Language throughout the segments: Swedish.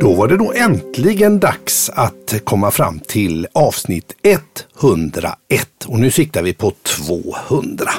Då var det då äntligen dags att komma fram till avsnitt 101 och nu siktar vi på 200.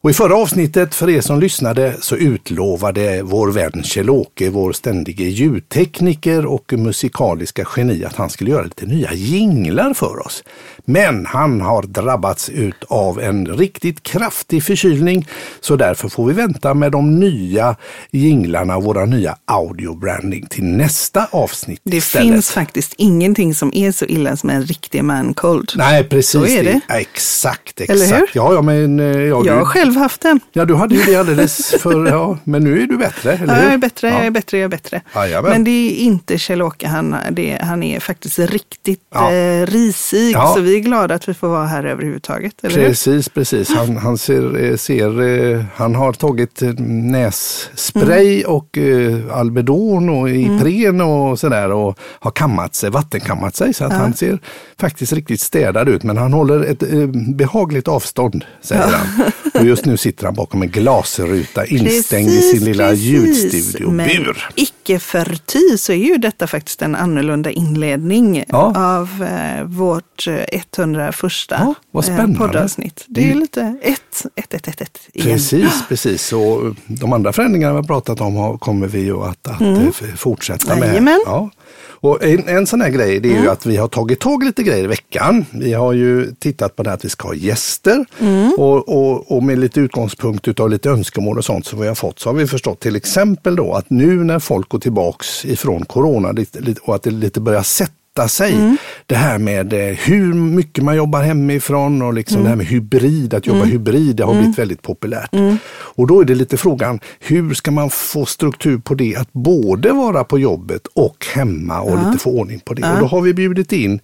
Och I förra avsnittet, för er som lyssnade, så utlovade vår vän Kjell-Åke, vår ständige ljudtekniker och musikaliska geni, att han skulle göra lite nya jinglar för oss. Men han har drabbats ut av en riktigt kraftig förkylning, så därför får vi vänta med de nya jinglarna, våra nya audiobranding till nästa avsnitt. Det istället. finns faktiskt ingenting som är så illa som en riktig man cold. Nej, precis. Så är det. Ja, exakt, exakt. Eller hur? Ja, ja, men, eh, ja, Jag har själv haft den. ja, du hade ju det alldeles för, ja, men nu är du bättre, eller Ja, hur? jag är bättre, Ja. jag är bättre, jag är bättre. Jajamän. Men det är inte Kjell-Åke, han, det, han är faktiskt riktigt Ja. eh, risig. Ja. Så vi är glada att vi får vara här överhuvudtaget. Eller hur? Precis, precis. Han, han, ser, eh, ser, eh, han har tagit eh, nässpray Mm. och eh, Alvedon och Ipren och sådär och har kammat sig, vattenkammat sig så att han ser faktiskt riktigt städad ut. Men han håller ett eh, behagligt avstånd, säger han. Och just nu sitter han bakom en glasruta instängd i sin lilla precis. ljudstudiobur. Men icke förty så är ju detta faktiskt en annorlunda inledning Ja. av eh, vårt eh, 101 Ja, vad eh, poddavsnitt. Det är ju lite ett, ett, ett, ett, ett igen. Precis, precis. Och de andra förändringarna vi har pratat om kommer vi ju att, att eh, f- fortsätta med. Mm. Jajamän. Ja. Och en, en sån här grej det är Mm. ju att vi har tagit tag i lite grejer i veckan. Vi har ju tittat på det här att vi ska ha gäster Mm. och, och, och med lite utgångspunkt utav lite önskemål och sånt som vi har fått så har vi förstått till exempel då att nu när folk går tillbaks ifrån corona och att det lite börjar sätta sig. Mm. Det här med eh, hur mycket man jobbar hemifrån och liksom det här med hybrid, att jobba hybrid, det har blivit väldigt populärt. Och då är det lite frågan, hur ska man få struktur på det att både vara på jobbet och hemma och lite få ordning på det. Och då har vi bjudit in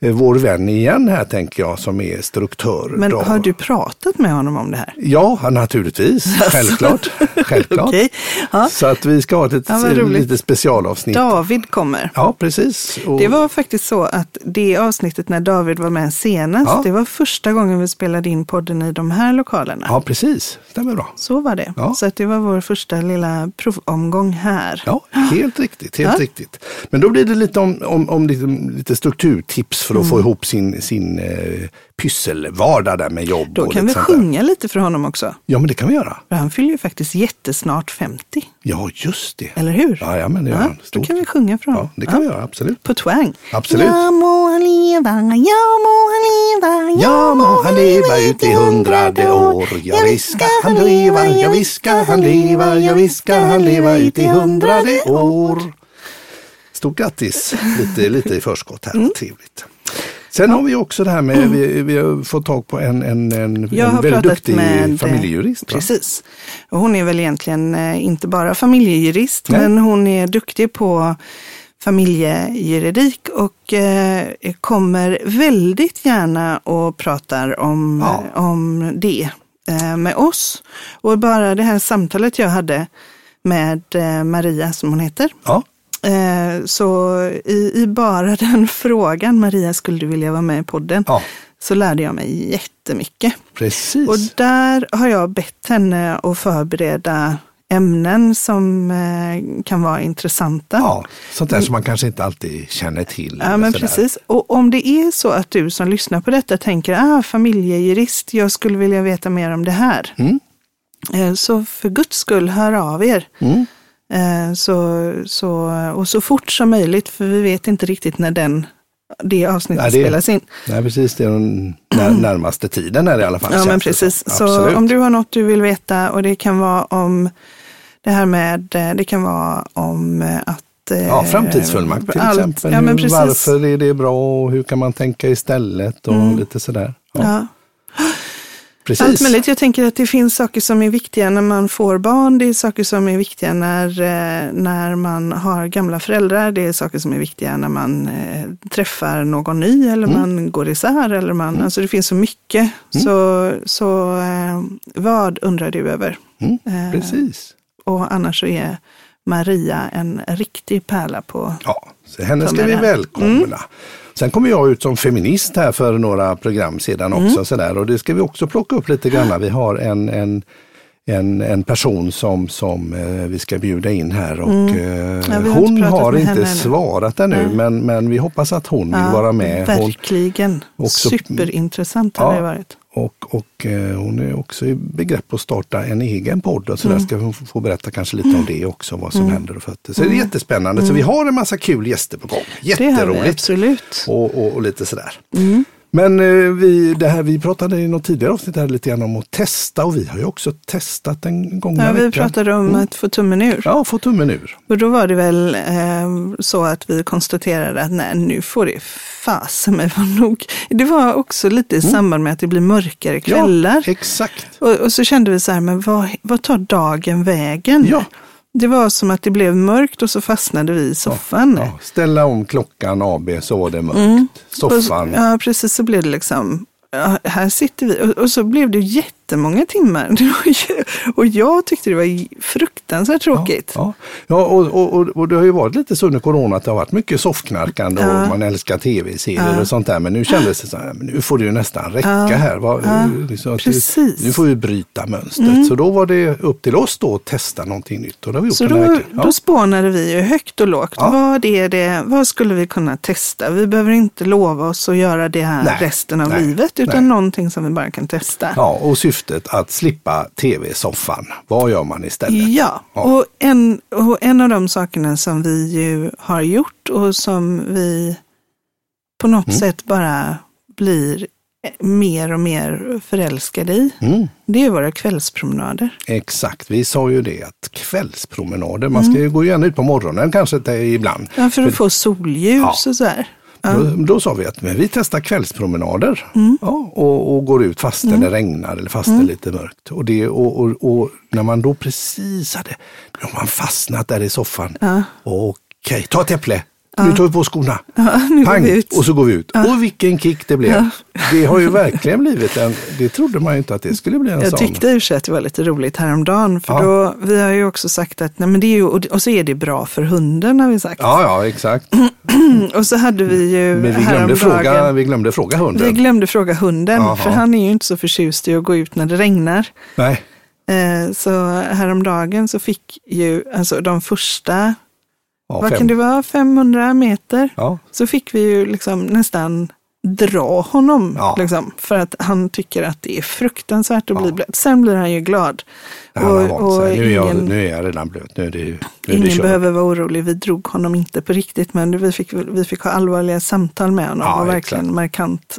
eh, vår vän igen här tänker jag som är struktör. Men då. har du pratat med honom om det här? Ja, naturligtvis. Självklart. Självklart. Okej. Ja. Så att vi ska ha ett, Ja, roligt. lite specialavsnitt. David kommer. Ja, precis. Och- Det var faktiskt så att det avsnittet när David var med senast, Ja. det var första gången vi spelade in podden i de här lokalerna. Ja, precis. Stämmer bra. Så var det. Ja. Så att det var vår första lilla provomgång här. Ja, helt riktigt. Helt Ja. riktigt. Men då blir det lite om, om, om lite, lite strukturtips för att få ihop sin, sin eh, pysselvardag där med jobb. Då och kan vi sjunga lite för honom också. Ja, men det kan vi göra. För han fyller ju faktiskt jättesnart 50. Ja, just det. Eller hur? Ja, ja men det gör Ja, han. då Stort. kan vi sjunga för Ja, honom. det kan vi göra. Absolut. På twang. Absolut. Ja må han leva, ja må han leva, Ja, må han leva ut i hundrade år. Ja, visst ska han leva, ja, visst ska han leva, ja, visst ska han leva ut i hundrade år. Stort grattis, lite, lite i förskott här, Mm. trevligt. Sen har vi också det här med, vi, vi har fått tag på en, en, en, Jag en väldigt duktig med eh, familjejurist. Precis. Hon är väl egentligen eh, inte bara familjejurist, Nej. men hon är duktig på familjejuridik och eh, kommer väldigt gärna och pratar om, Ja. om det eh, med oss. Och bara det här samtalet jag hade med eh, Maria, som hon heter, Ja, Eh, Så i, i bara den frågan, Maria, skulle du vilja vara med i podden? Ja. Så lärde jag mig jättemycket. precis. Och där har jag bett henne att förbereda ämnen som eh, kan vara intressanta. ja, sånt där som man kanske inte alltid känner till. Ja, men precis. Och om det är så att du som lyssnar på detta tänker, ah, familjejurist, jag skulle vilja veta mer om det här. Mm. Eh, Så för guds skull, hör av er. Mm. Eh, Så, så, och så fort som möjligt, för vi vet inte riktigt när den, det avsnittet Nej, det- spelas in. Nej, precis. Det är den när, närmaste tiden är det i alla fall. Ja, men precis. Så Absolut. om du har något du vill veta och det kan vara om det här med, eh, det kan vara om eh, att eh, Ja, framtidsfullmakt till allt. exempel. Ja. Varför är det bra och hur kan man tänka istället och lite sådär. Ja, Ja. precis. Allt möjligt. Jag tänker att det finns saker som är viktiga när man får barn. Det är saker som är viktiga när, eh, när man har gamla föräldrar. Det är saker som är viktiga när man eh, träffar någon ny eller Mm. man går isär. Eller man, alltså det finns så mycket. Så, så eh, vad undrar du över? Mm, Eh, precis. Och annars så är Maria en riktig pärla på Ja, så henne ska vi välkomna. Sen kommer jag ut som feminist här för några program sedan också. Mm. Sådär, och det ska vi också plocka upp lite grann. Vi har en, en en, en person som, som eh, vi ska bjuda in här och eh, Mm. Ja, vi har hon inte har inte svarat ännu Nej. men, men vi hoppas att hon vill vara med. Hon, Verkligen. också- Superintressant har Ja. det varit. Och och eh, hon är också i begrepp att starta en egen podd och så Mm. där ska hon få- berätta kanske lite om det också, vad som händer och fötter. Så det är jättespännande. Så vi har en massa kul gäster på gång. Mm. Det har vi Jätteroligt. absolut. och, och, och lite sådär. Mm. Men eh, vi, det här, vi pratade i något tidigare avsnitt här lite grann om att testa och vi har ju också testat en gång Ja, vi veckan. pratade om att få tummen ur. Ja, få tummen ur. Och då var det väl eh, så att vi konstaterade att nej, nu får det fasen mig vara nog. Det var också lite i samband med att det blir mörkare kvällar. Mm. Ja, exakt. Och, och så kände vi så här, men vad, vad tar dagen vägen? Ja. Det var som att det blev mörkt och så fastnade vi i soffan. Ja, ställa om klockan AB så var det mörkt. Mm. Och Soffan. Ja, precis. Så blev det liksom, ja, här sitter vi. Och, och så blev det jättemånga timmar. Och jag tyckte det var fruktansvärt tråkigt. Ja, ja och, och, och, och det har ju varit lite så under corona att det har varit mycket soffknarkande Ja. och man älskar tv-serier Ja. och sånt där. Men nu kändes det så här, nu får det ju nästan räcka Ja. här. Vad- Ja, liksom precis. Mm. Nu, får vi bryta mönstret. Så då var det upp till oss då att testa någonting nytt. Och det har vi gjort Så här då, veckan. Ja. då spånade vi ju högt och lågt. Ja. Vad, är det, vad skulle vi kunna testa? Vi behöver inte lova oss att göra det här Nej, resten av nej, livet, utan nej. någonting som vi bara kan testa. Ja, och syftet att slippa tv-soffan. Vad gör man istället? Ja, Ja. Och, en, och en av de sakerna som vi ju har gjort och som vi på något Mm. sätt bara blir mer och mer förälskade i, Mm, det är våra kvällspromenader. exakt, vi sa ju det att kvällspromenader, man ska ju gå gärna ut på morgonen kanske ibland. Ja, för att få solljus och så här. Då, då sa vi att men vi testar kvällspromenader Mm. ja, och, och går ut fast det regnar eller fast det är lite mörkt. Och, det, och, och, och när man då precis hade, då har man fastnat där i soffan. Ja. Okej, ta ett äpple. Nu tar vi på skorna. Pang! Och så går vi ut. Och vilken kick det blev. Det har ju verkligen blivit en, det trodde man ju inte att det skulle bli en Jag sån. tyckte i och att det var lite roligt häromdagen. För då, vi har ju också sagt att nej, men det är ju, och så är det bra för hunden har vi sagt. Ja, ja, exakt. Och så hade vi ju Men vi glömde, fråga, vi glömde fråga hunden. vi glömde fråga hunden. Jaha. För han är ju inte så förtjust i att gå ut när det regnar. Nej. Eh, Så häromdagen så fick ju, alltså de första, Ja, vad fem. kan det vara, 500 meter, Ja. så fick vi ju liksom nästan dra honom. Ja. Liksom, för att han tycker att det är fruktansvärt att Ja. bli blöt. Sen blir han ju glad. Han Och- sig. och nu, är jag, ingen- nu är jag redan blöt. Nu är det, nu är det Ingen kört. behöver vara orolig, vi drog honom inte på riktigt, men vi fick, vi fick ha allvarliga samtal med honom Ja, och verkligen exakt. markant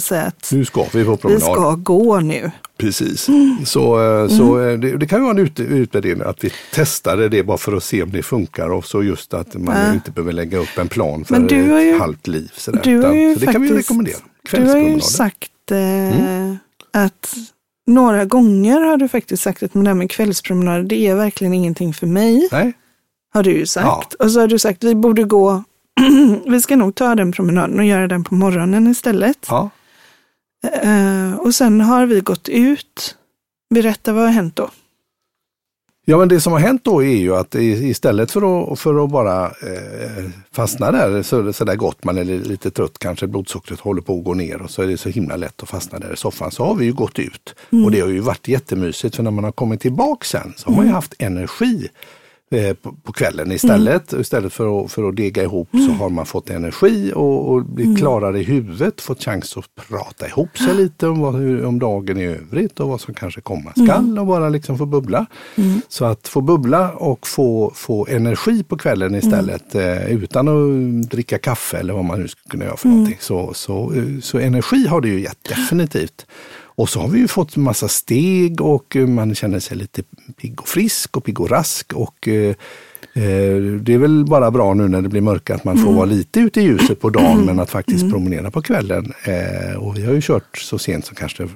säga att Nu ska vi på vi promenad. ska gå nu. Precis. Så, eh, så eh, det, det kan ju vara en ut, utvärdering att vi testade det bara för att se om det funkar och så just att man Ja. inte behöver lägga upp en plan för har ett ju- halvt liv. Sådär. Du Utan- ju så det kan vi ju faktiskt- rekommendera. Du har ju sagt eh, att några gånger har du faktiskt sagt att det där med kvällspromenader, det är verkligen ingenting för mig. Nej? Har du ju sagt. Och så har du sagt, vi borde gå, vi ska nog ta den promenaden och göra den på morgonen istället. Ja. Eh, och sen har vi gått ut. Berätta, vad har hänt då? Ja, men det som har hänt då är ju att istället för att, för att bara eh, fastna där så, så där gott, man är lite trött kanske, blodsockret håller på att gå ner och så är det så himla lätt att fastna där i soffan. Så har vi ju gått ut och det har ju varit jättemysigt för när man har kommit tillbaka sen så har man ju haft energi eh, på, på kvällen istället. Istället för att, för att dega ihop så har man fått energi och, och blivit klarare i huvudet, fått chans att prata ihop sig lite om, vad, hur, om dagen i övrigt och vad som kanske komma skall och bara liksom få bubbla. Så att få bubbla och få, få energi på kvällen istället eh, utan att dricka kaffe eller vad man nu skulle kunna göra för någonting. Så, så, eh, så energi har det ju gett definitivt. Och så har vi ju fått massa steg och eh, man känner sig lite pigg och frisk och pigg och rask. Och eh, eh, det är väl bara bra nu när det blir mörkt att man får vara lite ute i ljuset på dagen men att faktiskt promenera på kvällen. Eh, och vi har ju kört så sent som kanske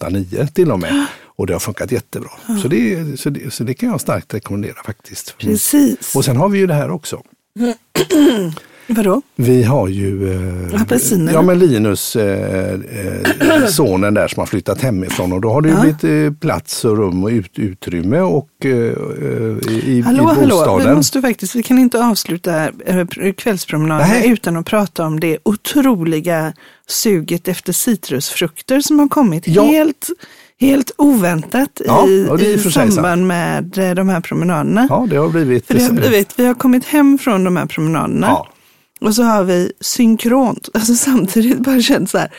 8-9 till och med. Och det har funkat jättebra. Så, det, så, det, så det kan jag starkt rekommendera faktiskt. Precis. Och sen har vi ju det här också. Vadå? Vi har ju eh, ja, men Linus, eh, eh, sonen där som har flyttat hemifrån och då har det ju Ja. blivit eh, plats och rum och ut, utrymme och, eh, eh, i, Hallå, i hallå, bostaden. vi måste faktiskt, vi kan inte avsluta eh, kvällspromenaden Nej. utan att prata om det otroliga suget efter citrusfrukter som har kommit Ja. helt, Helt oväntat Ja, i, i samband med de här promenaderna. Ja, det har blivit... För det har blivit, vi har kommit hem från de här promenaderna Ja. Och så har vi synkront, alltså samtidigt bara känt så här,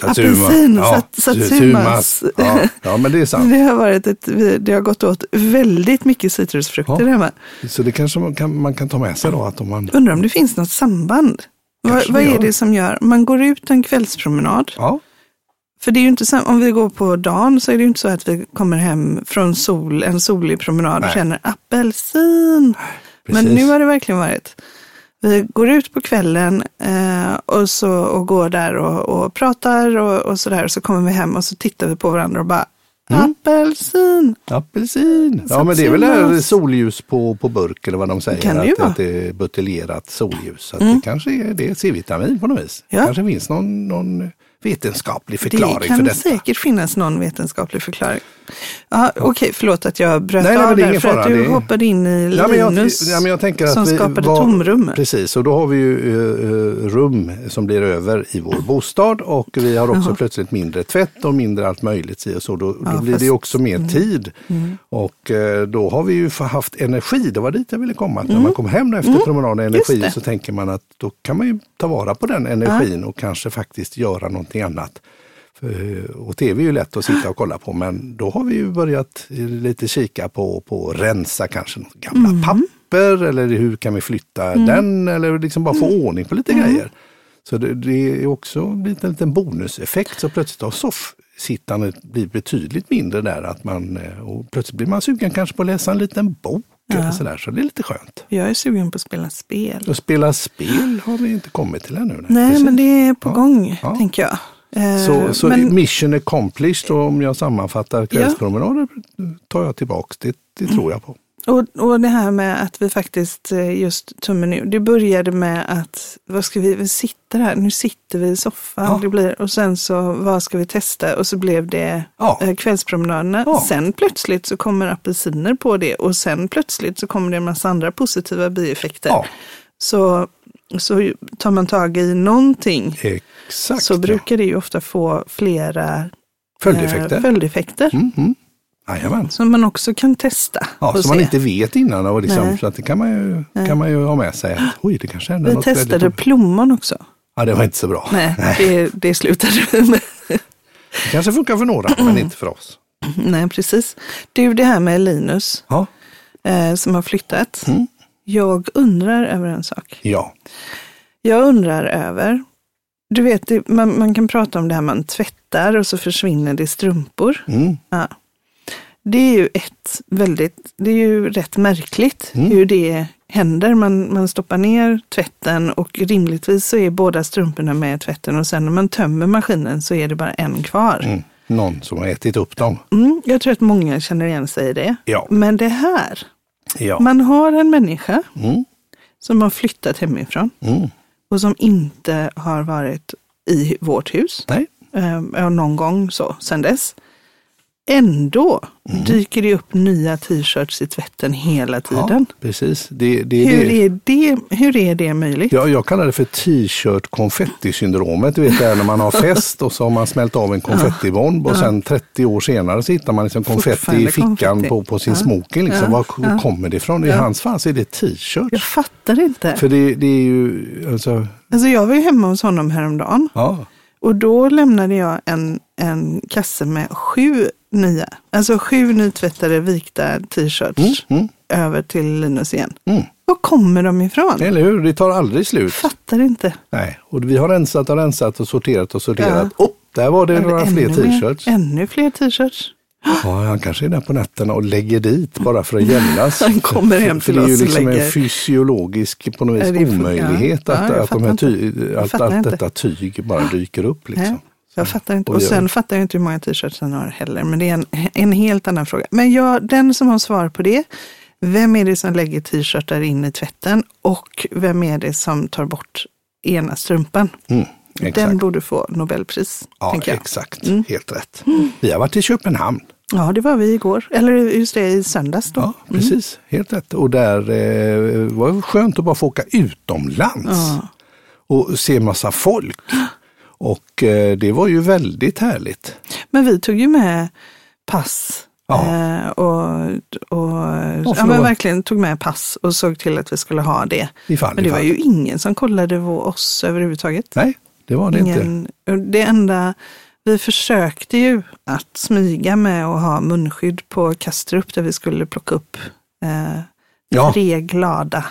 Satsuma. apelsin, Ja, sat, satsumas. Ja, ja, men det är sant. Det har, varit ett, det har gått åt väldigt mycket citrusfrukter Ja. hemma. Så det kanske man kan, man kan ta med sig då att om man... Undrar om det finns något samband. Vad, Kanske vad är det som gör, man går ut en kvällspromenad, Ja, för det är ju inte sam- om vi går på dagen så är det ju inte så att vi kommer hem från sol, en solig promenad och Nej. känner apelsin. Men precis. nu har det verkligen varit. Vi går ut på kvällen eh, och, så, och går där och, och pratar och, och sådär. Så kommer vi hem och så tittar vi på varandra och bara Mm. apelsin. Apelsin. Ja, men det är väl det här solljus på, på burk eller vad de säger. Kan det ju att, vara. att det är buteljerat solljus. Så att det kanske är det är C-vitamin på något vis. Ja. kanske finns någon, någon vetenskaplig Det förklaring för kan detta. säkert finnas någon vetenskaplig förklaring. Ja, Okej, förlåt att jag bröt Nej, nej, av det är där för att fara, du det hoppade in i Ja, men jag, Linus ja, jag att som vi skapade var- tomrum. Precis, och då har vi ju eh, rum som blir över i vår bostad och vi har också Jaha. plötsligt mindre tvätt och mindre allt möjligt i och så. Då, då Ja, blir det fast- Mm. också mer tid. Och eh, då har vi ju haft energi, det var dit jag ville komma. Att När man kommer hem efter promenaden Mm. Just energi det. så tänker man att då kan man ju ta vara på den energin och kanske faktiskt göra någonting annat. För- Och tv är ju lätt att sitta och kolla på men då har vi ju börjat lite kika på, på rensa kanske gamla Mm. papper eller hur kan vi flytta den eller liksom bara få Mm. ordning på lite grejer. Så det, det är också en liten bonuseffekt så plötsligt har soffsittandet blivit betydligt mindre där att man eh, och plötsligt blir man sugen kanske på att läsa en liten bok eller sådär så det är lite skönt. Jag är sugen på att spela spel. Och spela spel har vi inte kommit till ännu. Nej, Precis. men det är på Ja. gång, Ja. tänker jag. Eh, Så, så men, mission accomplished och om jag sammanfattar kvällspromenader tar jag tillbaks. Det, det tror jag på. Och, och det här med att vi faktiskt eh, just tummen ur. Det började med att, vad ska vi, vi sitter här, nu sitter vi i soffan. Ja. Det blir, och sen så, vad ska vi testa? Och så blev det Ja. eh, kvällspromenaderna. Ja. Sen plötsligt så kommer apelsiner på det och sen plötsligt så kommer det en massa andra positiva bieffekter. Ja, Så, så tar man tag i någonting exakt. så brukar det ju ofta få flera Följdeffekter. eh, följdeffekter Mm, mm. Jajamän. som man också kan testa. Ja, som man se. inte vet innan. Och liksom, Nej. så att det kan man, ju, kan man ju ha med sig. Att, Oj, det kanske händer Vi något testade väldigt... plommon också. Ja, det var inte så bra. Nej, Det, det slutade vi med. Det kanske funkar för några, men inte för oss. Nej, precis. Du, det här med Linus Ja, eh, som har flyttat. Mm. Jag undrar över en sak. ja. Jag undrar över, du vet, man, man kan prata om det här man tvättar och så försvinner det strumpor. Mm. Ja. Det är ju ett väldigt, det är ju rätt märkligt Mm. hur det händer. Man, man stoppar ner tvätten och rimligtvis så är båda strumporna med i tvätten och sen när man tömmer maskinen så är det bara en kvar. Mm. Någon som har ätit upp dem. Mm, jag tror att många känner igen sig i det. Ja. Men det här, Ja. man har en människa Mm. som har flyttat hemifrån Mm. och som inte har varit i vårt hus Nej. eh, någon gång så sen dess. Ändå Mm. dyker det upp nya t-shirts i tvätten hela tiden. Ja, precis. Det, det, hur, det. är det, hur är det möjligt? Ja, jag kallar det för t-shirt konfettisyndromet. Du vet det här när man har fest och så har man smält av en konfettibomb och sen 30 år senare så hittar man liksom konfetti i fickan konfetti. på, på sin Ja. smoking. Liksom. Ja. Var kommer det ifrån? I hans fall så är det t-shirt. Jag fattar inte. För det, det är ju, alltså, Alltså jag var ju hemma hos honom häromdagen ja. och då lämnade jag en, en kasse med sju nya, alltså sju nytvättade vikta t-shirts Mm, mm, över till Linus igen. mm. Var kommer de ifrån? Eller hur? Det tar aldrig slut. Fattar inte. Nej. Och vi har rensat och rensat och sorterat och sorterat. Ja. Oh, där var det några Ännu fler t-shirts. Ännu fler t-shirts. Ja, han kanske är där på nätterna och lägger dit bara för att jämnas. Han kommer hem för, för till det är ju oss och liksom lägger- en fysiologisk på något vis omöjlighet ja. att, de här ty, att allt inte. detta tyg bara dyker upp. Liksom. Jag fattar inte. Och sen fattar jag inte hur många t-shirts han har heller. Men det är en, en helt annan fråga. Men jag, den som har svar på det, vem är det som lägger t-shirtar in i tvätten? Och vem är det som tar bort ena strumpan? Mm. Den borde få Nobelpris, ja, exakt. Mm. Helt rätt. Vi har varit i Köpenhamn. Ja, det var vi igår. Eller just det, i söndags då. Ja, precis. Helt rätt. Och där eh, var det skönt att bara få åka utomlands Ja. och se massa folk. Och eh, det var ju väldigt härligt. Men vi tog ju med pass. Ja. Eh, och och ja, men verkligen tog med pass och såg till att vi skulle ha det. Ifall, Men det var ifall. ju ingen som kollade oss överhuvudtaget. Nej, det var det inte. Ingen, och det enda, vi försökte ju att smyga med att ha munskydd på Kastrup där vi skulle plocka upp eh, Ja. tre glada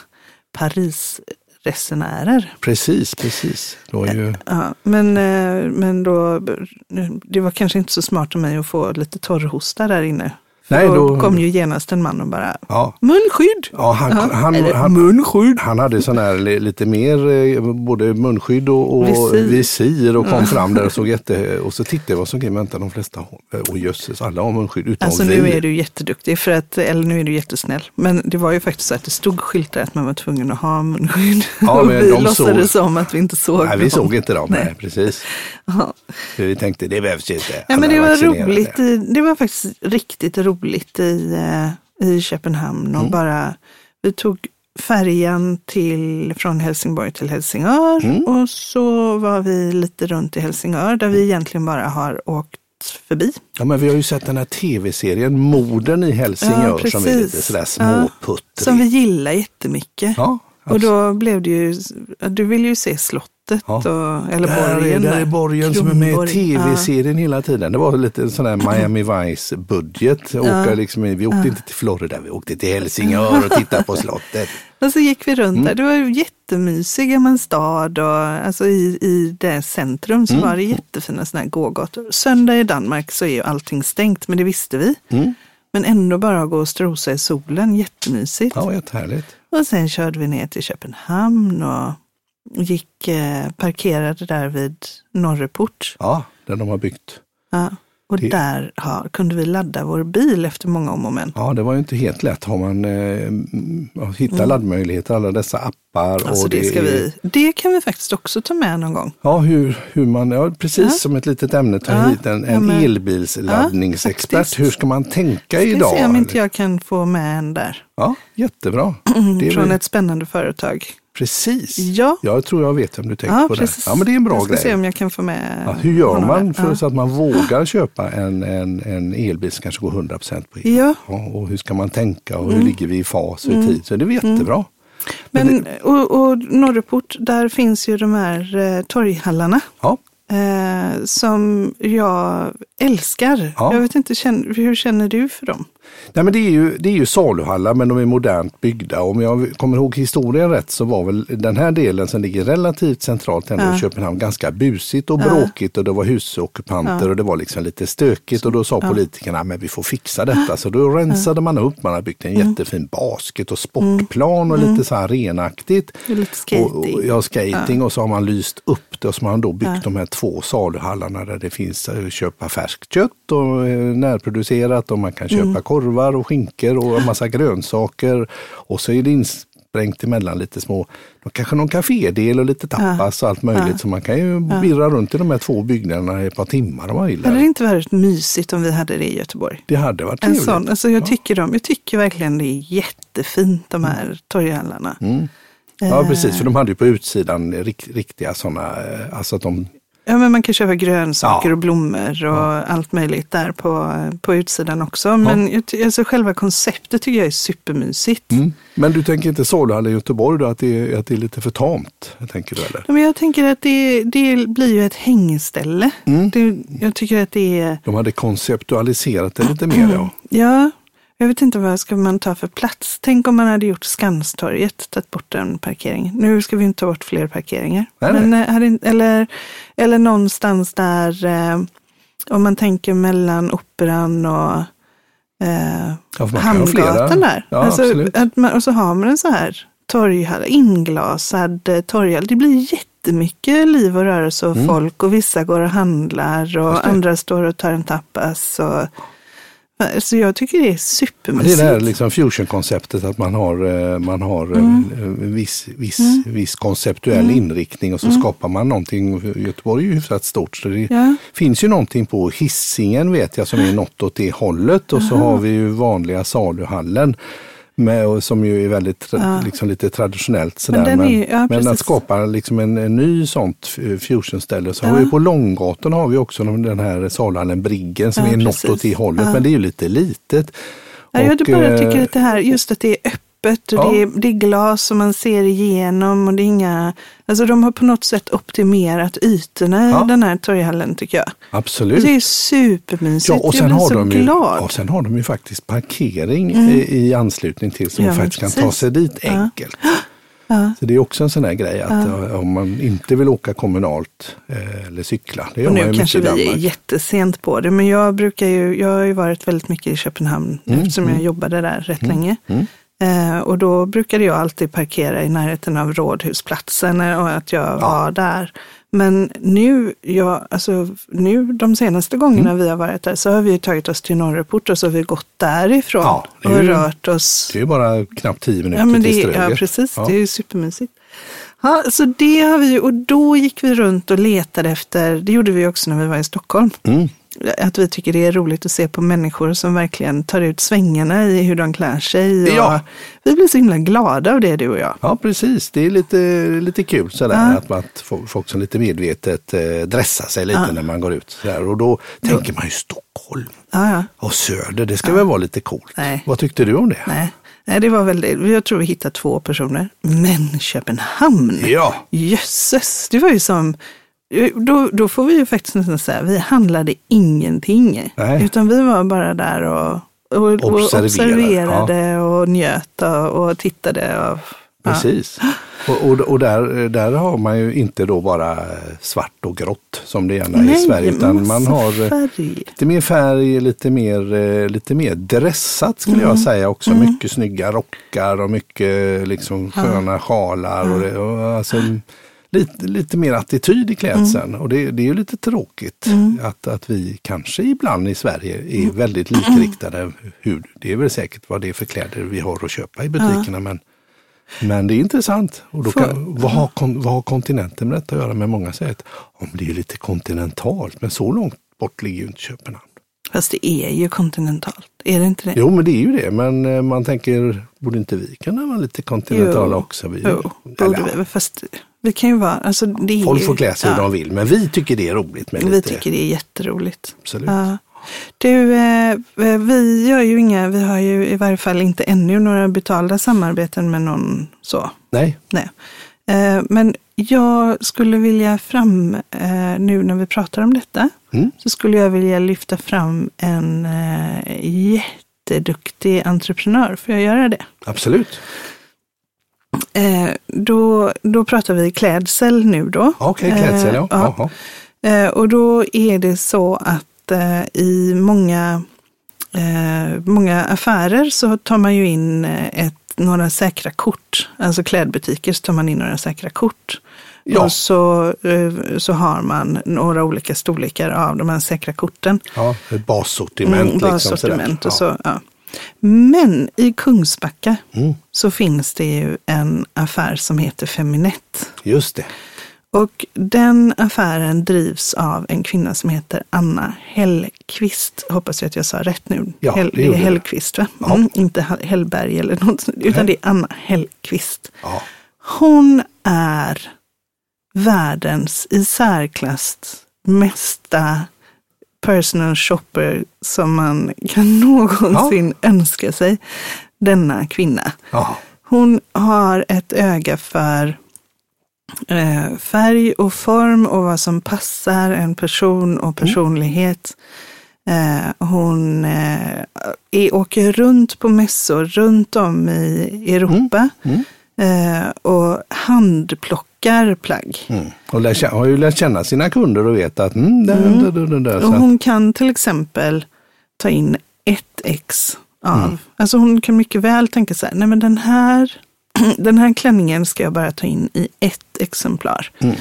Parisresenärer. Precis, precis. Var ju... Ja, men, eh, men då, det var kanske inte så smart av mig att få lite torrhosta där inne. Nej, då, då- kom ju genast en man och bara, Ja. munskydd! Ja, han, han, Eller han, munskydd! han hade sån här li- lite mer eh, både munskydd och, och Visir. visir. och kom fram där och såg jätte... Och så tittade jag vad som grejen, vänta de flesta och jösses, alla har munskydd utom Alltså vi. nu är du jätteduktig, för att, eller nu är du jättesnäll. Men det var ju faktiskt så att det stod skyltar att man var tvungen att ha munskydd. Ja, men vi de låtsades såg- som att vi inte såg Nej, vi dem. såg inte dem. Nej. Nej. precis. Ja. Vi tänkte, det behövs inte. Ja, Alla men det var roligt. Det var faktiskt riktigt roligt i, eh, i Köpenhamn. Och Mm. bara, vi tog färjan till, från Helsingborg till Helsingör. Mm. Och så var vi lite runt i Helsingör där vi egentligen bara har åkt förbi. Ja, men vi har ju sett den här tv-serien Morden i Helsingör Ja, som är lite sådär Ja. småputtrig. Som vi gillar jättemycket. Ja, Och då blev det ju, du ville ju se slottet, Ja. och, eller där är, borgen. där är borgen som är med i tv-serien hela tiden. Det var lite sån där Miami Vice-budget. Åka liksom, vi åkte inte till Florida, vi åkte till Helsingör och tittade på slottet. Ja. Och så gick vi runt Mm. där. Det var ju jättemysig gammal stad och alltså i, i det centrum så Mm. var det jättefina sådana här gågator. Söndag i Danmark så är ju allting stängt, men det visste vi. Mm. Men ändå bara gå och strosa i solen, jättemysigt. Ja, jättehärligt. Och sen körde vi ner till Köpenhamn och gick, eh, parkerade där vid Norreport. Ja, den de har byggt. Ja. Och Det- där har, kunde vi ladda vår bil efter många om och men. Ja, det var ju inte helt lätt. Har man eh, mm, att hitta laddmöjligheter, alla dessa appar. Alltså och det, ska är- vi, det kan vi faktiskt också ta med någon gång. Ja, hur, hur man, ja, precis Ja. som ett litet ämne, ta Ja, hit en, en elbilsladdningsexpert. Ja, faktiskt. hur ska man tänka Ska idag? se om inte jag kan få med en där. Ja, jättebra. Det är Från väl, ett spännande företag. Precis. Ja. Jag tror jag vet vem du tänker Ja, på precis. där. Ja, men det är en bra jag ska grej. se om jag kan få med Ja, hur gör man för Ja. så att man vågar köpa en, en, en elbil som kanske går 100% på el? Ja. och hur ska man tänka och hur ligger vi i fas och i tid? Så det är jättebra. Men, och, och Norreport, där finns ju de här eh, torghallarna. Ja, Eh, som jag älskar. Ja. Jag vet inte, känn- hur känner du för dem? Nej, men det, är ju, det är ju saluhallar men de är modernt byggda. Om jag kommer ihåg historien rätt så var väl den här delen som ligger relativt centralt ändå i Ja. Köpenhamn ganska busigt och bråkigt och det var husockupanter och det var liksom lite stökigt och då sa politikerna men vi får fixa detta. Så då rensade man upp, man har byggt en jättefin basket och sportplan och lite så här renaktigt. Det är lite Och, och, skating. ja, skating och så har man lyst upp det och så har man då byggt de här två saluhallarna där det finns eh, köpa färskt kött och eh, närproducerat och man kan köpa Mm. Korvar och skinkor och en massa grönsaker. Och så är det insprängt emellan lite små, kanske någon kafédel och lite tapas och allt möjligt. Så man kan ju virra runt i de här två byggnaderna i ett par timmar om man vill. Hade det inte varit mysigt om vi hade det i Göteborg? Det hade varit En trevligt. sån, alltså jag, tycker de, jag tycker verkligen det är jättefint de här torghallarna. Mm. Ja precis, för de hade ju på utsidan rikt, riktiga sådana, alltså att de Ja, men man kan köpa grönsaker Ja. och blommor och allt möjligt där på, på utsidan också. Men ty- alltså själva konceptet tycker jag är supermysigt. Mm. Men du tänker inte saluhall i Göteborg då, att det, är, att det är lite för tamt? Tänker du eller? Ja, Men jag tänker att det, det blir ju ett hängställe. Mm. Det, jag tycker att det är, De hade konceptualiserat det lite mer ja. ja, jag vet inte vad ska man ta för plats. Tänk om man hade gjort Skanstorget, tagit bort en parkering. Nu ska vi inte ta bort fler parkeringar. Nej, Men, eh, hade, inte- eller, eller någonstans där, eh, om man tänker mellan Operan och eh, Ja. Hamngatan där. Ja, alltså, man, och så har man en så här torghall, inglasad eh, torghall. Det blir jättemycket liv och rörelse och folk och vissa går och handlar och Mm. Andra står och tar en tapas. Och, så jag tycker det är Men det supermysigt. är det här liksom fusion-konceptet att man har, eh, man har eh, Mm. en viss, viss, viss konceptuell inriktning och så skapar man någonting. Göteborg är ju hyfsat stort så det Ja. finns ju någonting på Hisingen vet jag som är något åt det hållet och så har vi ju vanliga saluhallen. Med, och som ju är väldigt tra- liksom lite traditionellt sådär. den Men, är ja, men att skapa liksom en, en ny sånt fusionställe. Så har Ja. vi på Långgatan har vi också den här saluhallen Briggen som Ja, är något precis. åt det hållet. Ja. Men det är ju lite litet. Ja, jag bara eh, tycker att det här, just att det är öppet och Ja. det, är, det är glas som man ser igenom och det är inga, alltså de har på något sätt optimerat ytorna Ja. i den här torghallen tycker jag. Absolut. Det är supermysigt, Ja, och sen, jag blir har så de ju, glad. Mm. och sen har de ju faktiskt parkering i, i anslutning till så Ja, man faktiskt kan ta sig dit Ja. enkelt. Ja. Så det är också en sån här grej att eh, om man inte vill åka kommunalt eh, eller cykla, det Och nu kanske vi är jättesent på det, men jag brukar ju, jag har ju varit väldigt mycket i Köpenhamn Mm, eftersom jag jobbade där rätt länge. Eh, och då brukade jag alltid parkera i närheten av Rådhusplatsen eh, och att jag var där. Men nu, jag, alltså, nu de senaste gångerna Mm. vi har varit där så har vi tagit oss till Norreport och så har vi gått därifrån Ja, och ju- rört oss. Det är ju bara knappt tio minuter Ja, men till det, Ströget. ja precis. Ja. Det är ju supermysigt. Ja, så det har vi och då gick vi runt och letade efter, det gjorde vi också när vi var i Stockholm. Mm. Att vi tycker det är roligt att se på människor som verkligen tar ut svängarna i hur de klär sig. Och Ja. Vi blir så himla glada av det du och jag. Ja, precis. Det är lite, lite kul sådär Ja. att, att få- folk som lite medvetet eh, dressar sig lite när man går ut. Sådär. Och då tänker man ju Stockholm Ja, ja. och Söder, det ska väl vara lite coolt. Nej. Vad tyckte du om det? Nej. Nej, det var väldigt, jag tror vi hittade två personer. Men Köpenhamn, Ja. jösses, det var ju som, då, då får vi ju faktiskt nästan säga, vi handlade ingenting. Nej. Utan vi var bara där och, och, och Observerade, observerade och njöt och, och tittade. Och, ja. Precis. Och, och, och där, där har man ju inte då bara svart och grått som det gärna är i Nej, Sverige. Utan man har eh, färg. lite mer färg, lite mer, eh, lite mer dressat skulle Mm. jag säga också. Mycket snygga rockar och mycket liksom sköna sjalar. Och det, och alltså, lite, lite mer attityd i klädseln. Mm. Och det, det är ju lite tråkigt att, att vi kanske ibland i Sverige är Mm. väldigt likriktade. Hur, det är väl säkert vad det är för kläder vi har att köpa i butikerna. Men, men det är intressant. Och då kan, vad, har, vad har kontinenten med detta att göra? med många säger att om det är lite kontinentalt, men så långt bort ligger ju inte Köpenhamn. Fast det är ju kontinentalt, är det inte det? Jo, men det är ju det. Men eh, man tänker, borde inte vi kunna vara lite kontinentala också? Vi, Jo, borde vi. Fast vi kan ju vara, alltså det är Folk får klä sig hur ja, de vill, men vi tycker det är roligt med Vi lite... tycker det är jätteroligt. Absolut. Ja. Du, eh, vi gör ju inga, vi har ju i varje fall inte ännu några betalda samarbeten med någon så. Nej, Nej. Eh, Men jag skulle vilja fram, eh, nu när vi pratar om detta, Mm. så skulle jag vilja lyfta fram en eh, jätteduktig entreprenör. Får jag göra det? absolut. Eh, Då, då pratar vi klädsel nu då. Okej, klädsel, ja. Eh, ja. Jaha. Eh, Och då är det så att eh, i många, många affärer så tar man ju in ett, några säkra kort. Alltså klädbutiker så tar man in några säkra kort. Ja. Och så, så har man några olika storlekar av de här säkra korten. Ja, bassortiment. Mm, liksom, bassortiment sådär. och så. Ja. Men i Kungsbacka Mm. så finns det ju en affär som heter Feminett. Just det. Och den affären drivs av en kvinna som heter Anna Hellqvist. Hoppas jag att jag sa rätt nu. Ja, Hell, det är. Hellqvist va? Ja. Mm, inte Hellberg eller något sånt, utan det är Anna Hellqvist. Ja. Hon är världens i särklass mesta personal shopper som man kan någonsin önska sig. Denna kvinna. Ja. Hon har ett öga för eh, färg och form och vad som passar en person och personlighet. Eh, hon eh, är, åker runt på mässor runt om i Europa Mm. Eh, och handplockar plagg. Mm. Och lär, har ju lärt känna sina kunder och vet att mm, där, där, där, där. Och hon kan till exempel ta in ett ex av, Mm. alltså hon kan mycket väl tänka så här, nej men den här, den här klänningen ska jag bara ta in i ett exemplar. Mm.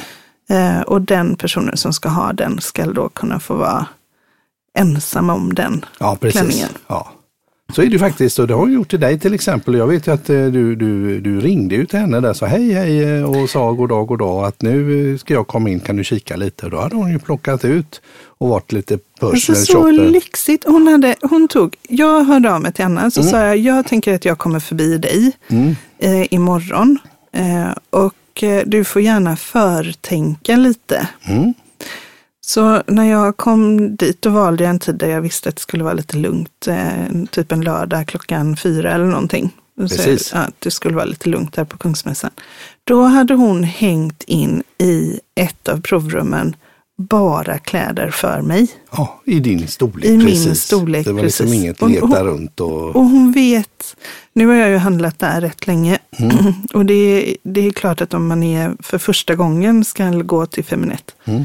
Eh, och den personen som ska ha den ska då kunna få vara ensam om den ja, precis. klänningen. Ja. Så är det ju faktiskt och det har hon gjort till dig till exempel. Jag vet ju att eh, du, du, du ringde ju till henne där så hej hej eh, och sa god dag god dag att nu ska jag komma in, kan du kika lite? Och då hade hon ju plockat ut och varit lite Alltså personal så shopper. lyxigt. Hon, hade, hon tog, jag hörde av mig till Anna så sa jag, jag tänker att jag kommer förbi dig Mm. eh, imorgon. Eh, och eh, du får gärna förtänka lite. Mm. Så när jag kom dit då valde jag en tid där jag visste att det skulle vara lite lugnt. Eh, typ en lördag klockan fyra eller någonting. Så, Precis. ja, att det skulle vara lite lugnt där på Kungsmässan. Då hade hon hängt in i ett av provrummen bara kläder för mig. Ja, i din storlek. I min precis. storlek, Det var liksom precis. inget Och- leta och- runt och... Och hon vet, nu har jag ju handlat där rätt länge. Och det är, det är klart att om man är för första gången ska gå till Feminett. Mm.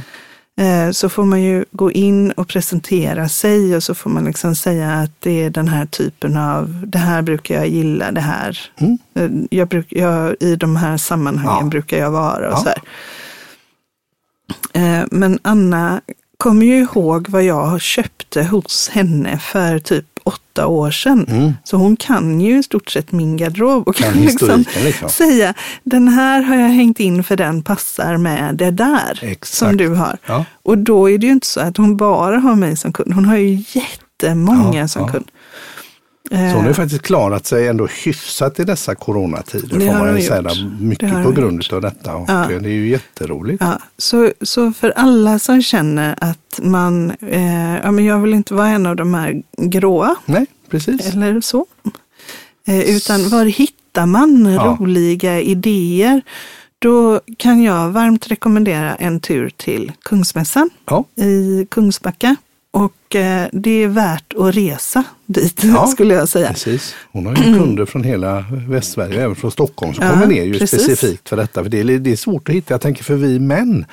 Eh, Så får man ju gå in och presentera sig och så får man liksom säga att det är den här typen av, det här brukar jag gilla, det här. Mm. Eh, Jag bruk, jag, I de här sammanhangen Ja. brukar jag vara och Ja. så här. Eh, Men Anna kommer ju ihåg vad jag köpte hos henne för typ åtta år sedan. Mm. Så hon kan ju i stort sett min garderob och Kan liksom liksom. säga den här har jag hängt in för den passar med det där Exakt. som du har. Ja. Och då är det ju inte så att hon bara har mig som kund. Hon har ju jättemånga Ja, som ja. kund. Så hon har Eh, faktiskt klarat sig ändå hyfsat i dessa coronatider. Det får man ju säga. Mycket på grund av detta. Och Ja. Det är ju jätteroligt. Ja, så, så för alla som känner att man, eh, ja men jag vill inte vara en av de här gråa Nej, precis. eller så. Eh, utan var hittar man Ja. roliga idéer? Då kan jag varmt rekommendera en tur till Kungsmässan Ja. i Kungsbacka. Och eh, det är värt att resa dit, Ja, skulle jag säga. Precis. Hon har ju kunder från hela Västsverige, även från Stockholm, som Ja, kommer ner ju precis. specifikt för detta. För det, är, det är svårt att hitta. Jag tänker för vi män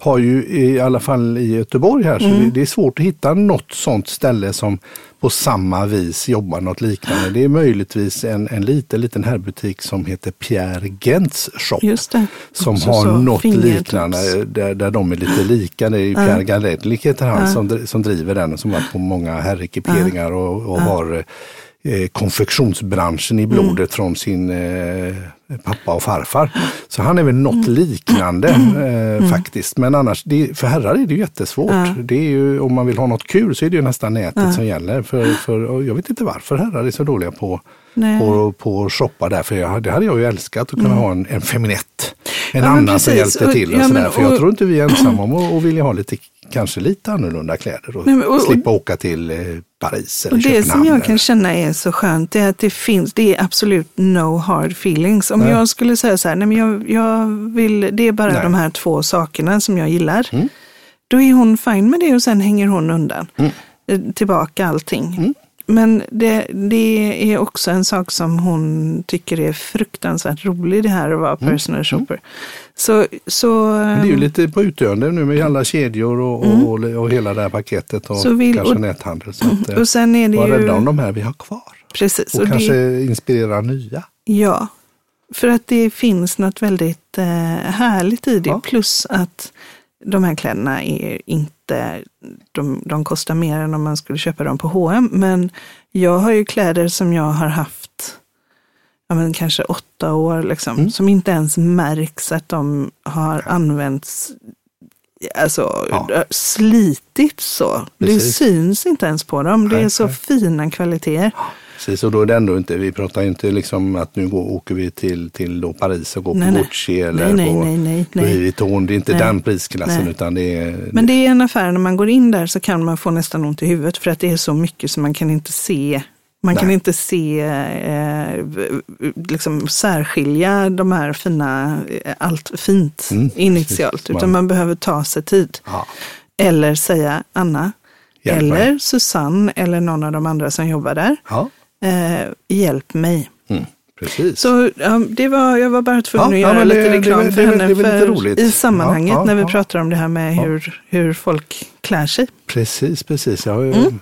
har ju i alla fall i Göteborg här, så Mm. det, det är svårt att hitta något sånt ställe som på samma vis jobbar något liknande. Det är möjligtvis en, en liten, liten herrbutik som heter Pierre Gents shop. Som Också har något liknande där, där de är lite lika. Det är ju Pierre Garedlik heter han som driver den som varit på många herrekiperingar och, och har eh, konfektionsbranschen i Mm. blodet från sin eh, pappa och farfar. Så han är väl något Mm. liknande eh, faktiskt. Men annars, det, för herrar är det jättesvårt. Det är ju, om man vill ha något kul så är det ju nästan nätet som gäller. För, för, jag vet inte varför herrar är så dåliga på, Nej. på, på att shoppa där. För jag, det hade jag ju älskat att kunna ha en, en feminett. En Mm. Ja, annan som precis. hjälpte till och, Och- ja, sådär. men- För jag och- tror inte vi är ensamma om att och vilja ha lite, kanske lite annorlunda kläder och, Nej, men- och- och- slippa åka till eh, Paris eller Och det Köpenhamn. som jag eller- kan känna är så skönt är att det finns, det är absolut no hard feelings. Om Nej. jag skulle säga så här, nej men jag, jag vill, det är bara Nej. de här två sakerna som jag gillar. Mm. Då är hon fine med det och sen hänger hon undan. Mm. Eh, Tillbaka allting. Men det, det är också en sak som hon tycker är fruktansvärt rolig det här att vara personal shopper. Så, så, Mm. Men det är ju lite på utdöende nu med alla kedjor och, och, och hela det här paketet och Mm. Så vill- kanske och- näthandel. Så att, eh, och sen är det var rädda om ju... de här vi har kvar. Precis. Och, och det- kanske inspirera nya. Ja, för att det finns något väldigt eh, härligt i det. Ja. Plus att de här kläderna är inte, de, de kostar mer än om man skulle köpa dem på H&M. Men jag har ju kläder som jag har haft ja, men kanske åtta år, liksom, Mm. som inte ens märks att de har använts Alltså Ja. slitit så. Det Precis. syns inte ens på dem. Det är så fina kvaliteter. Precis, och då är det ändå inte, vi pratar inte liksom att nu går, åker vi till, till då Paris och går Nej, på. Gucci eller Nej, nej, på nej, nej, nej. Louis Vuitton. Det är inte Nej. den prisklassen Nej. utan det är Men det är en affär, när man går in där så kan man få nästan ont i huvudet för att det är så mycket som man kan inte se. Man kan Nej. inte se, eh, liksom särskilja de här fina, eh, allt fint Mm, initialt. Utan man behöver ta sig tid. ja, Eller säga Anna, Hjälp eller mig. Susanne eller någon av de andra som jobbar där. ja. Eh, hjälp mig. Mm, precis. Så ja, det var, jag var bara tvungen Ja, att göra lite det- reklam det- för henne. för. I sammanhanget när vi pratar om det här med hur, hur folk klär sig. Precis, precis. Ja, Mm.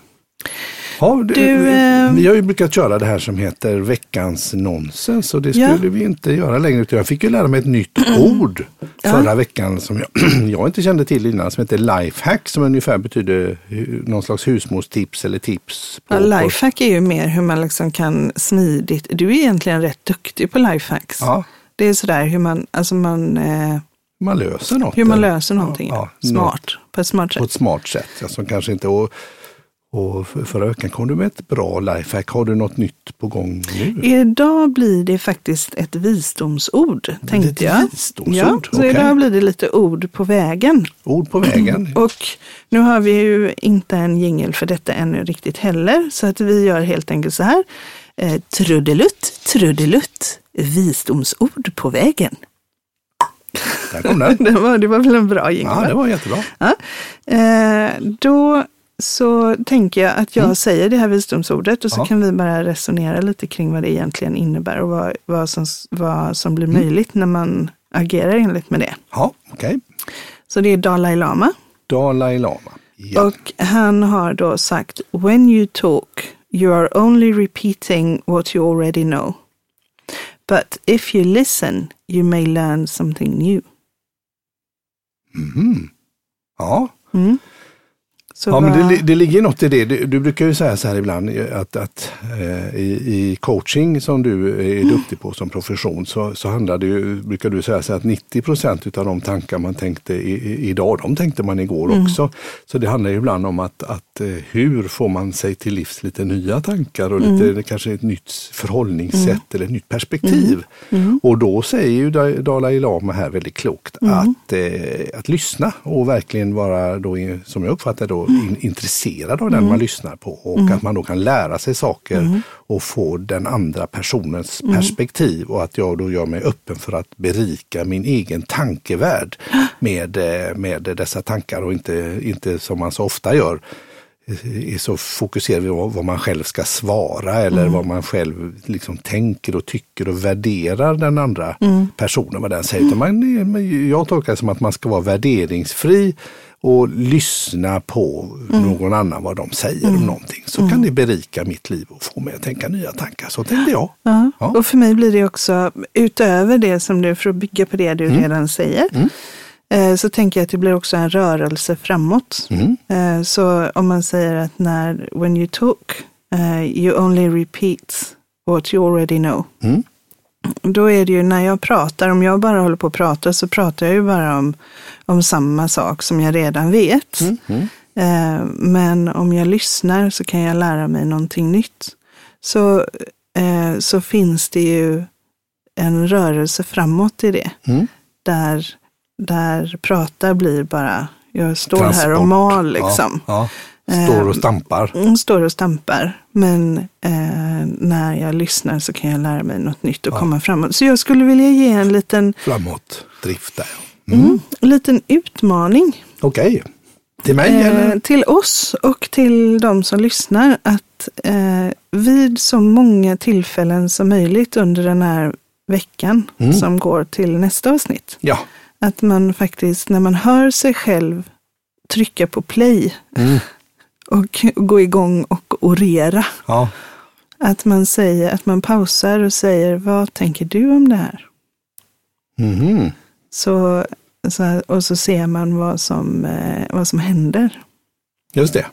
Ja, det, Du, eh, Vi har ju brukat köra det här som heter veckans nonsens och det skulle Ja. vi inte göra längre. Jag fick ju lära mig ett nytt ord förra veckan som jag, jag inte kände till innan som heter lifehack som ungefär betyder någon slags husmorstips eller tips. På, Ja, på, lifehack är ju mer hur man liksom kan smidigt, du är egentligen rätt duktig på lifehacks. Ja, Det är sådär hur man, alltså man, eh, man löser något. hur man löser någonting Ja, smart, på ett smart På sätt. ett smart sätt. Ja, som kanske inte, och, och för- förra veckan kom du med ett bra lifehack. Har du något nytt på gång nu? Idag blir det faktiskt ett visdomsord, tänkte ett jag. visdomsord, Ja, så okej. idag blir det lite ord på vägen. Ord på vägen. Och nu har vi ju inte en jingel för detta ännu riktigt heller, så att vi gör helt enkelt så här. Eh, trudelutt, trudelutt, visdomsord på vägen. Där kom den. Det var, det var väl en bra jingel? Ja, det var jättebra. Ja. Eh, då så tänker jag att jag säger det här visdomsordet och så Ja. kan vi bara resonera lite kring vad det egentligen innebär och vad, vad, som, vad som blir möjligt när man agerar enligt med det. Ja, okej. Så det är Dalai Lama. Dalai Lama. Ja. Och han har då sagt, when you talk you are only repeating what you already know. But if you listen you may learn something new. Mhm. ja. Mm. Så ja men det, det ligger något i det. Du, du brukar ju säga så här ibland att, att eh, i, i coaching som du är Mm. duktig på som profession så, så handlar det ju, brukar du säga så här att 90 procent av de tankar man tänkte i, i, idag, de tänkte man igår Mm. också. Så det handlar ju ibland om att, att eh, hur får man sig till livs lite nya tankar och lite, Mm. kanske ett nytt förhållningssätt eller ett nytt perspektiv. Mm. Och då säger ju Da- Dalai Lama här väldigt klokt Mm. att, eh, att lyssna och verkligen vara, då, som jag uppfattar då, Mm. in, intresserad av den man lyssnar på och att man då kan lära sig saker Mm. och få den andra personens perspektiv och att jag då gör mig öppen för att berika min egen tankevärld med, eh, med dessa tankar och inte, inte som man så ofta gör eh, är så fokuserad vid vad vad man själv ska svara eller vad man själv liksom tänker och tycker och värderar den andra personen, vad den säger. Utan Man, är- jag tolkar det som att man ska vara värderingsfri och lyssna på någon annan vad de säger om någonting. Så kan det berika mitt liv och få mig att tänka nya tankar. Så tänkte jag. Ja. Ja. Och för mig blir det också, utöver det som du, för att bygga på det du Mm. redan säger, eh, så tänker jag att det blir också en rörelse framåt. Mm. Eh, Så om man säger att när, when you talk, eh, you only repeat what you already know. Mm. Då är det ju när jag pratar, om jag bara håller på att prata så pratar jag ju bara om, om samma sak som jag redan vet. Mm. Eh, Men om jag lyssnar så kan jag lära mig någonting nytt. Så, eh, så finns det ju en rörelse framåt i det. Mm. Där, där prata blir bara, jag står här Transport. och mal liksom. Ja, ja. Står och stampar. Mm, Står och stampar. Men eh, när jag lyssnar så kan jag lära mig något nytt och komma framåt. Så jag skulle vilja ge en liten, Framåt, drift där. Mm. mm. en liten utmaning Okej. Till mig eh, eller? till oss och till de som lyssnar att eh, vid så många tillfällen som möjligt under den här veckan Mm. som går till nästa avsnitt. Ja. Att man faktiskt när man hör sig själv trycka på play Mm. Och gå igång och orera. ja. Att man säger, att man pausar och säger, vad tänker du om det här? Mhm. Så, så, och så ser man vad som, eh, vad som händer. Just det.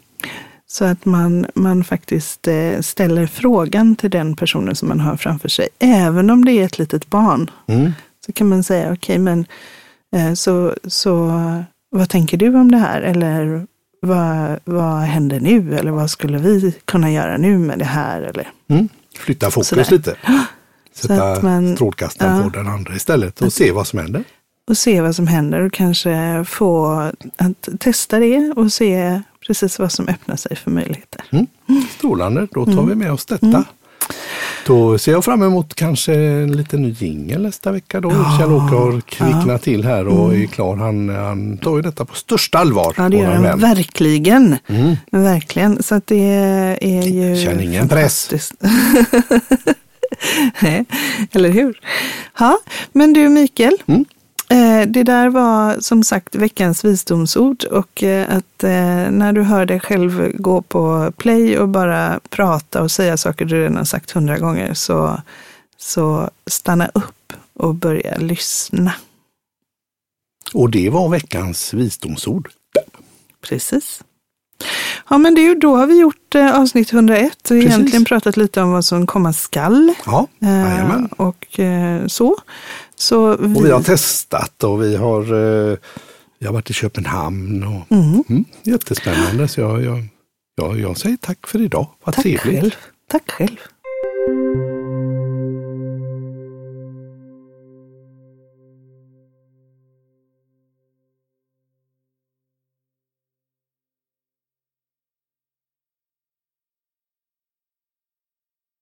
Så att man, man faktiskt eh, ställer frågan till den personen som man har framför sig. Även om det är ett litet barn. Mm. Så kan man säga, okej men eh, så, så vad tänker du om det här? Eller vad, vad händer nu? Eller vad skulle vi kunna göra nu med det här? Eller, Mm. Flytta fokus Sådär. lite. Sätta att man- strålkastaren ja. på den andra istället och se vad som händer. och se vad som händer och kanske få att testa det och se precis vad som öppnar sig för möjligheter. Mm. Strålande, då tar Mm. vi med oss detta. Då ser jag fram emot kanske en liten ny jingel nästa vecka då. Kjell-Åke har kvicknat till här och är klar. Han, han tar ju detta på största allvar. Mm. Ja, det gör han verkligen. Mm. Verkligen. Så att det är ju... Känn ingen press. Nej, Eller hur? Ja, men du Mikael. Mm. Eh, det där var som sagt veckans visdomsord och eh, att eh, när du hör dig själv gå på play och bara prata och säga saker du redan sagt hundra gånger så, så stanna upp och börja lyssna. Och det var veckans visdomsord. Precis. Ja, men det, då har vi gjort avsnitt 101 och Precis. egentligen pratat lite om vad som komma skall. Ja, jajamän. och så. Så vi, Och vi har testat och vi har, eh, vi har varit i Köpenhamn. Och, Mm. mm, jättespännande. Så jag, jag, jag, jag säger tack för idag. Vad Tack trevligt. själv. Tack själv.